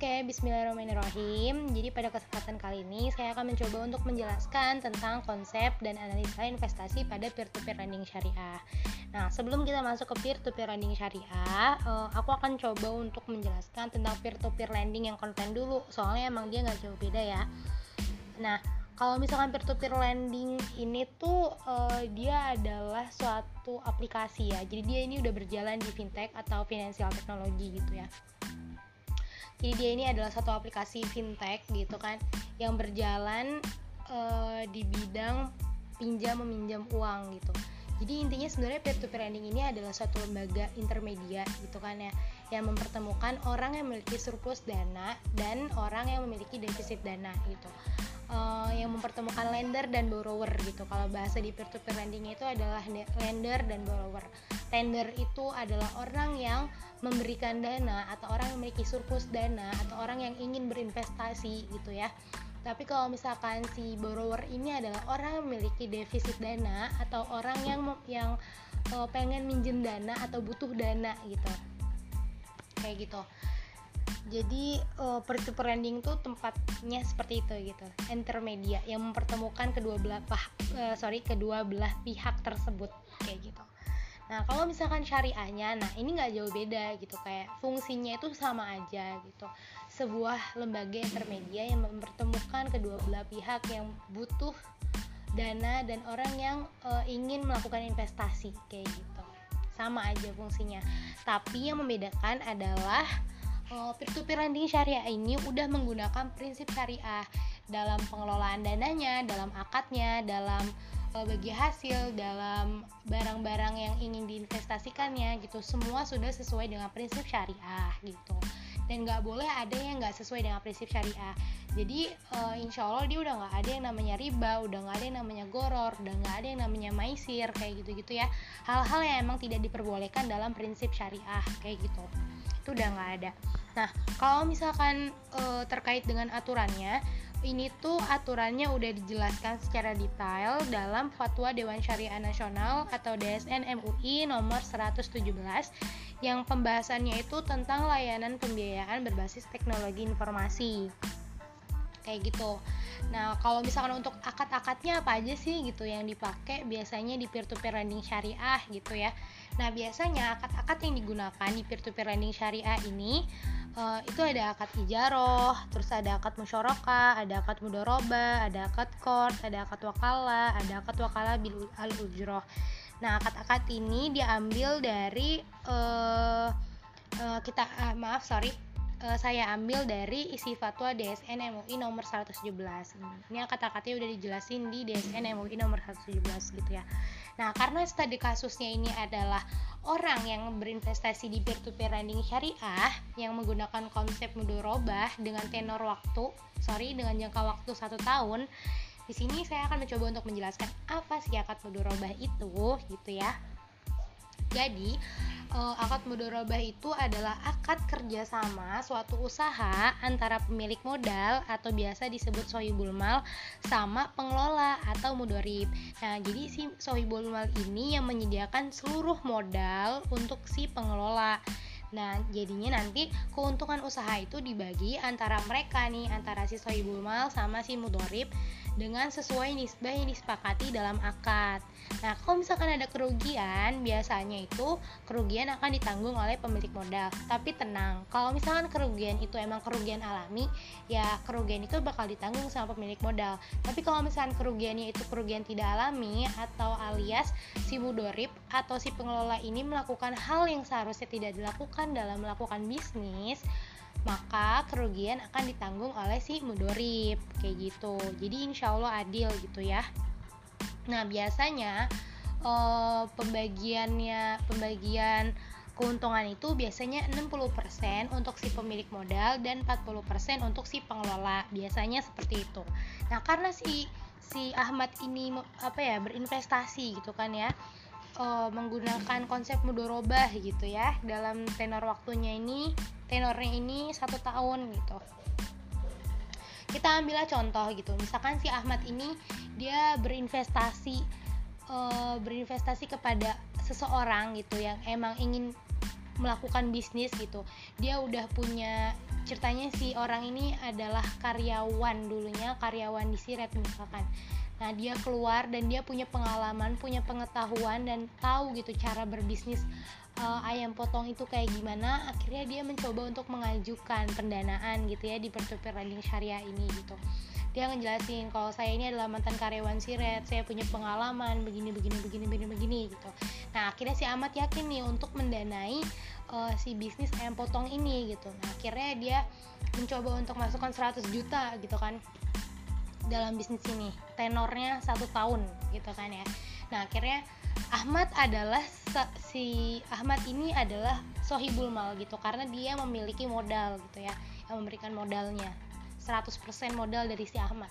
Oke, bismillahirrahmanirrahim. Jadi pada kesempatan kali ini saya akan mencoba untuk menjelaskan tentang konsep dan analisa investasi pada peer-to-peer lending syariah. Nah, sebelum kita masuk ke peer-to-peer lending syariah, uh, aku akan coba untuk menjelaskan tentang peer-to-peer lending yang konten dulu. Soalnya emang dia nggak jauh beda ya. Nah, kalau misalkan peer-to-peer lending ini tuh uh, dia adalah suatu aplikasi ya. Jadi dia ini udah berjalan di fintech atau financial technology gitu ya jadi dia ini adalah satu aplikasi fintech gitu kan yang berjalan uh, di bidang pinjam meminjam uang gitu. Jadi intinya sebenarnya peer to peer lending ini adalah suatu lembaga intermedia gitu kan ya yang mempertemukan orang yang memiliki surplus dana dan orang yang memiliki defisit dana gitu uh, yang mempertemukan lender dan borrower gitu. Kalau bahasa di peer to peer lending itu adalah lender dan borrower. Lender itu adalah orang yang memberikan dana atau orang yang memiliki surplus dana atau orang yang ingin berinvestasi gitu ya. Tapi kalau misalkan si borrower ini adalah orang yang memiliki defisit dana atau orang yang yang uh, pengen minjem dana atau butuh dana gitu. Kayak gitu jadi uh, peer to lending tuh tempatnya seperti itu gitu intermedia yang mempertemukan kedua belah uh, sorry kedua belah pihak tersebut kayak gitu Nah kalau misalkan syariahnya, nah ini nggak jauh beda gitu kayak fungsinya itu sama aja gitu. Sebuah lembaga intermedia yang mempertemukan kedua belah pihak yang butuh dana dan orang yang uh, ingin melakukan investasi kayak gitu. Sama aja fungsinya. Tapi yang membedakan adalah uh, peer-to-peer lending syariah ini udah menggunakan prinsip syariah dalam pengelolaan dananya, dalam akadnya, dalam uh, bagi hasil dalam barang-barang yang ingin diinvestasikannya gitu. Semua sudah sesuai dengan prinsip syariah gitu. Dan nggak boleh ada yang nggak sesuai dengan prinsip syariah. Jadi uh, insya Allah dia udah nggak ada yang namanya riba udah nggak ada yang namanya goror udah nggak ada yang namanya maisir kayak gitu gitu ya. Hal-hal yang emang tidak diperbolehkan dalam prinsip syariah kayak gitu. Itu udah nggak ada nah kalau misalkan uh, terkait dengan aturannya ini tuh aturannya udah dijelaskan secara detail dalam Fatwa Dewan Syariah Nasional atau DSN MUI nomor 117 yang pembahasannya itu tentang layanan pembiayaan berbasis teknologi informasi kayak gitu. Nah, kalau misalkan untuk akad-akadnya apa aja sih gitu yang dipakai biasanya di peer-to-peer lending syariah gitu ya. Nah, biasanya akad-akad yang digunakan di peer-to-peer lending syariah ini uh, itu ada akad ijaroh, terus ada akad musyarakah, ada akad mudoroba, ada akad kord, ada akad wakala, ada akad wakala bil al ujroh. Nah, akad-akad ini diambil dari uh, uh, kita uh, maaf sorry uh, saya ambil dari isi fatwa DSN MUI nomor 117 ini kata-katanya udah dijelasin di DSN MUI nomor 117 gitu ya. Nah karena studi kasusnya ini adalah orang yang berinvestasi di peer-to-peer lending syariah yang menggunakan konsep mudorobah dengan tenor waktu sorry dengan jangka waktu satu tahun di sini saya akan mencoba untuk menjelaskan apa sih akad mudorobah itu gitu ya jadi uh, akad mudorobah itu adalah akad kerjasama suatu usaha antara pemilik modal atau biasa disebut sohibul mal sama pengelola atau mudorib. Nah, jadi si sohibul mal ini yang menyediakan seluruh modal untuk si pengelola. Nah, jadinya nanti keuntungan usaha itu dibagi antara mereka nih, antara si sohibul mal sama si mudorib dengan sesuai nisbah yang disepakati dalam akad. Nah, kalau misalkan ada kerugian, biasanya itu kerugian akan ditanggung oleh pemilik modal. Tapi tenang, kalau misalkan kerugian itu emang kerugian alami, ya kerugian itu bakal ditanggung sama pemilik modal. Tapi kalau misalkan kerugiannya itu kerugian tidak alami atau alias si mudorip atau si pengelola ini melakukan hal yang seharusnya tidak dilakukan dalam melakukan bisnis, maka kerugian akan ditanggung oleh si mudorip kayak gitu. Jadi insya Allah adil gitu ya. Nah biasanya uh, pembagiannya pembagian keuntungan itu biasanya 60% untuk si pemilik modal dan 40% untuk si pengelola. Biasanya seperti itu. Nah karena si si Ahmad ini apa ya berinvestasi gitu kan ya uh, menggunakan konsep mudorobah gitu ya dalam tenor waktunya ini tenornya ini satu tahun gitu. Kita ambillah contoh gitu. Misalkan si Ahmad ini dia berinvestasi uh, berinvestasi kepada seseorang gitu yang emang ingin melakukan bisnis gitu. Dia udah punya ceritanya si orang ini adalah karyawan dulunya karyawan di Siret misalkan. Nah dia keluar dan dia punya pengalaman punya pengetahuan dan tahu gitu cara berbisnis uh, ayam potong itu kayak gimana. Akhirnya dia mencoba untuk mengajukan pendanaan gitu ya di peer-to-peer lending syariah ini gitu dia ngejelasin kalau saya ini adalah mantan karyawan Siret saya punya pengalaman begini begini begini begini begini gitu. Nah akhirnya si Ahmad yakin nih untuk mendanai uh, si bisnis ayam potong ini gitu. Nah akhirnya dia mencoba untuk masukkan 100 juta gitu kan dalam bisnis ini. Tenornya satu tahun gitu kan ya. Nah akhirnya Ahmad adalah si Ahmad ini adalah sohibul mal gitu. Karena dia memiliki modal gitu ya yang memberikan modalnya 100% modal dari si Ahmad.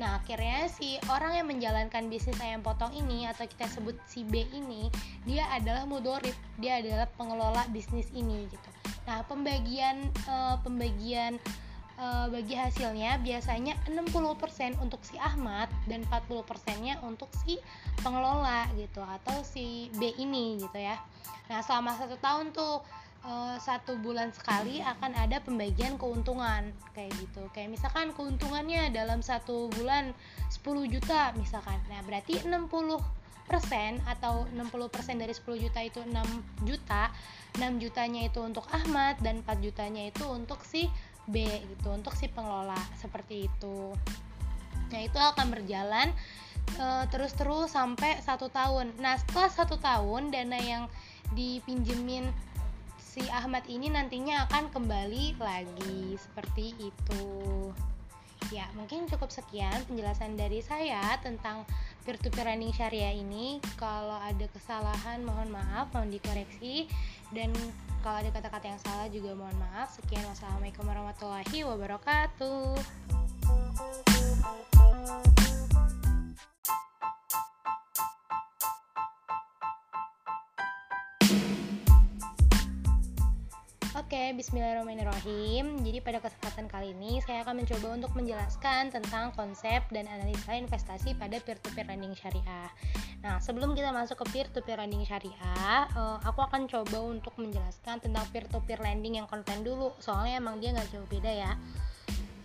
Nah akhirnya si orang yang menjalankan bisnis ayam potong ini atau kita sebut si B ini dia adalah mudorib. Dia adalah pengelola bisnis ini gitu. Nah pembagian uh, pembagian uh, bagi hasilnya biasanya 60% untuk si Ahmad dan 40% nya untuk si pengelola gitu atau si B ini gitu ya. Nah selama satu tahun tuh uh, satu bulan sekali akan ada pembagian keuntungan kayak gitu. Kayak misalkan keuntungannya dalam satu bulan 10 juta misalkan. Nah berarti 60 persen atau 60% dari 10 juta itu 6 juta 6 jutanya itu untuk Ahmad dan 4 jutanya itu untuk si B gitu untuk si pengelola seperti itu. Nah itu akan berjalan uh, terus-terus sampai satu tahun. Nah setelah satu tahun dana yang dipinjemin si Ahmad ini nantinya akan kembali lagi seperti itu. Ya, mungkin cukup sekian penjelasan dari saya tentang peer-to-peer lending syariah ini. Kalau ada kesalahan mohon maaf, mohon dikoreksi dan kalau ada kata-kata yang salah juga mohon maaf. Sekian wassalamualaikum warahmatullahi wabarakatuh. Oke, bismillahirrahmanirrahim. Jadi pada kesempatan kali ini saya akan mencoba untuk menjelaskan tentang konsep dan analisa investasi pada peer-to-peer lending syariah. Nah, sebelum kita masuk ke peer-to-peer lending syariah, uh, aku akan coba untuk menjelaskan tentang peer-to-peer lending yang konten dulu. Soalnya emang dia nggak jauh beda ya.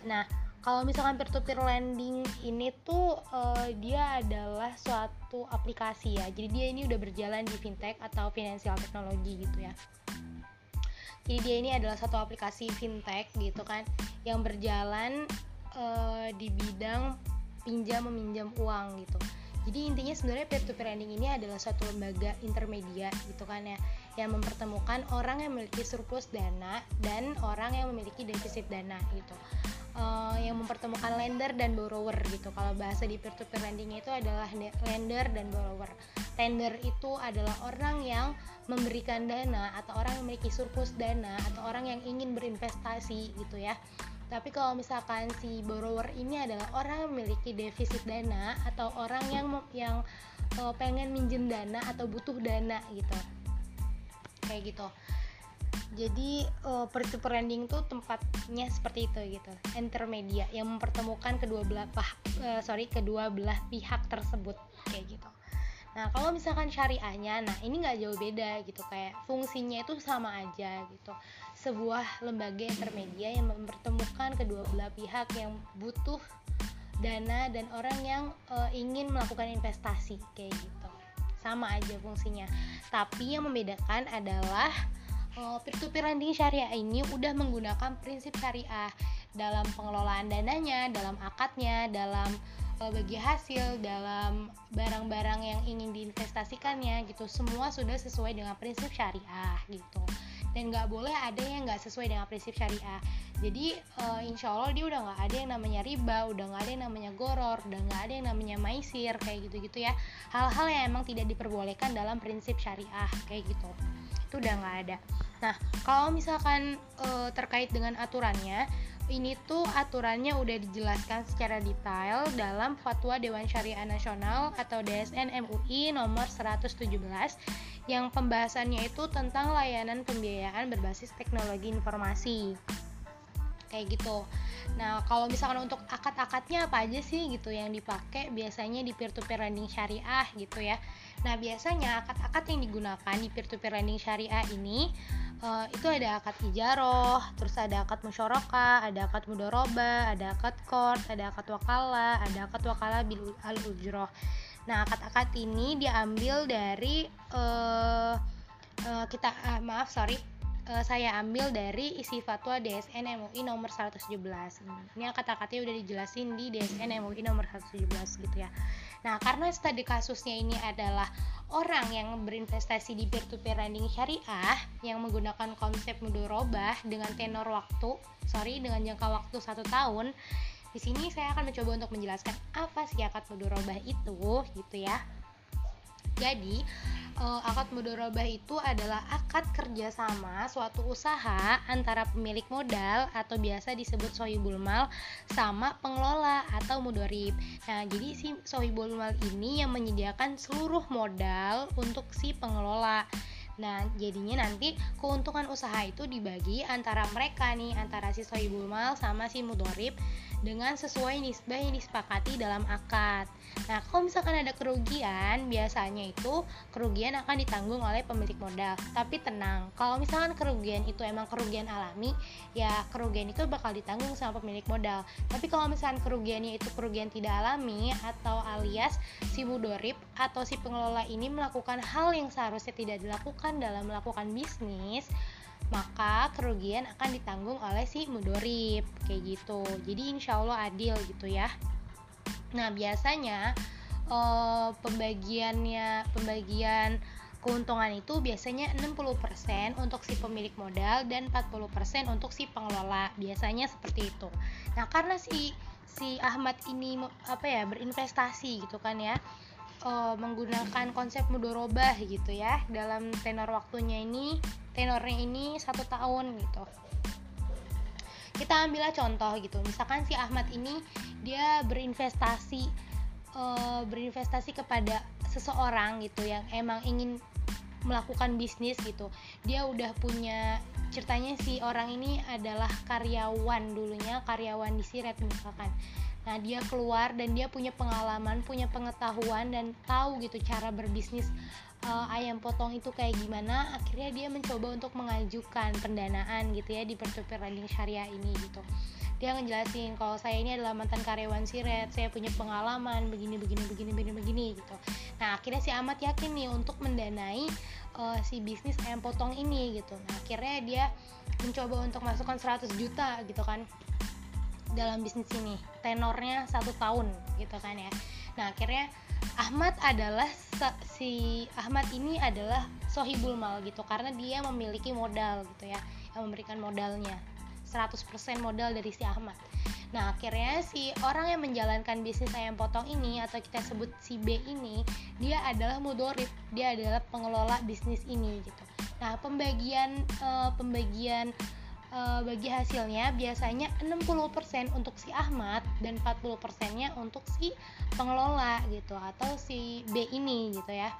Nah, kalau misalkan peer-to-peer lending ini tuh uh, dia adalah suatu aplikasi ya. Jadi dia ini udah berjalan di fintech atau financial technology gitu ya jadi dia ini adalah satu aplikasi fintech gitu kan yang berjalan uh, di bidang pinjam meminjam uang gitu. Jadi intinya sebenarnya peer to peer lending ini adalah suatu lembaga intermedia gitu kan ya yang mempertemukan orang yang memiliki surplus dana dan orang yang memiliki defisit dana gitu uh, yang mempertemukan lender dan borrower gitu. Kalau bahasa di peer to peer lending itu adalah lender dan borrower. Lender itu adalah orang yang memberikan dana atau orang yang memiliki surplus dana atau orang yang ingin berinvestasi gitu ya. Tapi kalau misalkan si borrower ini adalah orang yang memiliki defisit dana atau orang yang yang uh, pengen minjem dana atau butuh dana gitu. Kayak gitu jadi uh, peer to tuh tempatnya seperti itu gitu intermedia yang mempertemukan kedua belah uh, sorry kedua belah pihak tersebut kayak gitu Nah, kalau misalkan syariahnya, nah ini nggak jauh beda gitu, kayak fungsinya itu sama aja gitu. Sebuah lembaga intermedia yang mempertemukan kedua belah pihak yang butuh dana dan orang yang e, ingin melakukan investasi kayak gitu. Sama aja fungsinya. Tapi yang membedakan adalah e, peer-to-peer lending syariah ini udah menggunakan prinsip syariah dalam pengelolaan dananya, dalam akadnya, dalam bagi hasil dalam barang-barang yang ingin diinvestasikannya gitu. Semua sudah sesuai dengan prinsip syariah gitu. Dan nggak boleh ada yang nggak sesuai dengan prinsip syariah. Jadi uh, insya Allah dia udah nggak ada yang namanya riba udah nggak ada yang namanya goror udah nggak ada yang namanya maisir kayak gitu gitu ya. Hal-hal yang emang tidak diperbolehkan dalam prinsip syariah kayak gitu. Itu udah nggak ada. Nah kalau misalkan uh, terkait dengan aturannya ini tuh aturannya udah dijelaskan secara detail dalam Fatwa Dewan Syariah Nasional atau DSN MUI nomor 117 yang pembahasannya itu tentang layanan pembiayaan berbasis teknologi informasi. Kayak gitu. Nah, kalau misalkan untuk akad-akadnya apa aja sih gitu yang dipakai biasanya di peer-to-peer lending syariah gitu ya. Nah, biasanya akad-akad yang digunakan di peer-to-peer lending syariah ini uh, itu ada akad ijaroh, terus ada akad musyoroka, ada akad mudoroba, ada akad kord, ada akad wakala, ada akad wakala bil al ujroh. Nah, akad-akad ini diambil dari uh, uh, kita uh, maaf sorry uh, saya ambil dari isi fatwa DSN MUI nomor 117 ini kata-katanya udah dijelasin di DSN MUI nomor 117 gitu ya. Nah karena studi kasusnya ini adalah orang yang berinvestasi di peer-to-peer lending syariah yang menggunakan konsep mudorobah dengan tenor waktu sorry dengan jangka waktu satu tahun di sini saya akan mencoba untuk menjelaskan apa sih akad mudorobah itu gitu ya jadi uh, akad mudorobah itu adalah akad kerjasama suatu usaha antara pemilik modal atau biasa disebut sohibul mal sama pengelola atau mudorib. Nah, jadi si sohibul mal ini yang menyediakan seluruh modal untuk si pengelola. Nah, jadinya nanti keuntungan usaha itu dibagi antara mereka nih, antara si sohibul mal sama si mudorib dengan sesuai nisbah yang disepakati dalam akad. Nah, kalau misalkan ada kerugian, biasanya itu kerugian akan ditanggung oleh pemilik modal. Tapi tenang, kalau misalkan kerugian itu emang kerugian alami, ya kerugian itu bakal ditanggung sama pemilik modal. Tapi kalau misalkan kerugiannya itu kerugian tidak alami atau alias si mudorip atau si pengelola ini melakukan hal yang seharusnya tidak dilakukan dalam melakukan bisnis, maka kerugian akan ditanggung oleh si mudorip kayak gitu. Jadi insya Allah adil gitu ya. Nah biasanya uh, pembagiannya pembagian keuntungan itu biasanya 60% untuk si pemilik modal dan 40% untuk si pengelola. Biasanya seperti itu. Nah karena si si Ahmad ini apa ya berinvestasi gitu kan ya uh, menggunakan konsep mudorobah gitu ya dalam tenor waktunya ini tenornya ini satu tahun gitu. Kita ambillah contoh gitu. Misalkan si Ahmad ini dia berinvestasi uh, berinvestasi kepada seseorang gitu yang emang ingin melakukan bisnis gitu. Dia udah punya ceritanya si orang ini adalah karyawan dulunya karyawan di Siret misalkan Nah, dia keluar dan dia punya pengalaman, punya pengetahuan dan tahu gitu cara berbisnis uh, ayam potong itu kayak gimana. Akhirnya dia mencoba untuk mengajukan pendanaan gitu ya di peer-to-peer lending syariah ini gitu. Dia ngejelasin kalau saya ini adalah mantan karyawan Siret, saya punya pengalaman begini begini begini begini begini gitu. Nah, akhirnya si Amat yakin nih untuk mendanai uh, si bisnis ayam potong ini gitu. Nah, akhirnya dia mencoba untuk masukkan 100 juta gitu kan dalam bisnis ini tenornya satu tahun gitu kan ya. Nah akhirnya Ahmad adalah si Ahmad ini adalah sohibul mal gitu karena dia memiliki modal gitu ya yang memberikan modalnya. 100% modal dari si Ahmad. Nah akhirnya si orang yang menjalankan bisnis ayam potong ini atau kita sebut si B ini dia adalah mudorib, dia adalah pengelola bisnis ini gitu. Nah pembagian uh, pembagian uh, bagi hasilnya biasanya 60% untuk si Ahmad dan 40%-nya untuk si pengelola gitu atau si B ini gitu ya.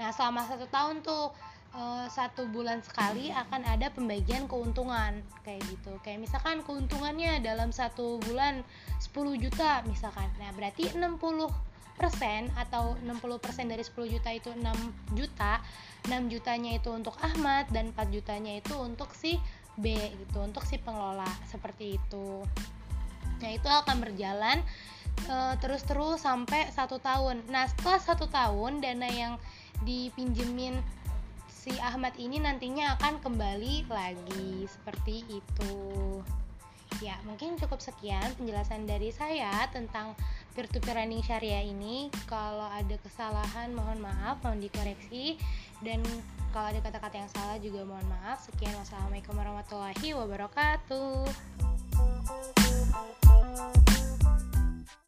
Nah, selama satu tahun tuh uh, satu bulan sekali akan ada pembagian keuntungan kayak gitu. Kayak misalkan keuntungannya dalam satu bulan 10 juta misalkan. Nah, berarti 60 persen atau 60% dari 10 juta itu 6 juta 6 jutanya itu untuk Ahmad dan 4 jutanya itu untuk si B gitu untuk si pengelola seperti itu. Nah itu akan berjalan uh, terus-terus sampai satu tahun. Nah setelah satu tahun dana yang dipinjemin si Ahmad ini nantinya akan kembali lagi. Seperti itu. Ya mungkin cukup sekian penjelasan dari saya tentang peer-to-peer lending syariah ini. Kalau ada kesalahan mohon maaf mohon dikoreksi dan kalau ada kata-kata yang salah juga mohon maaf. Sekian wassalamualaikum warahmatullahi wabarakatuh.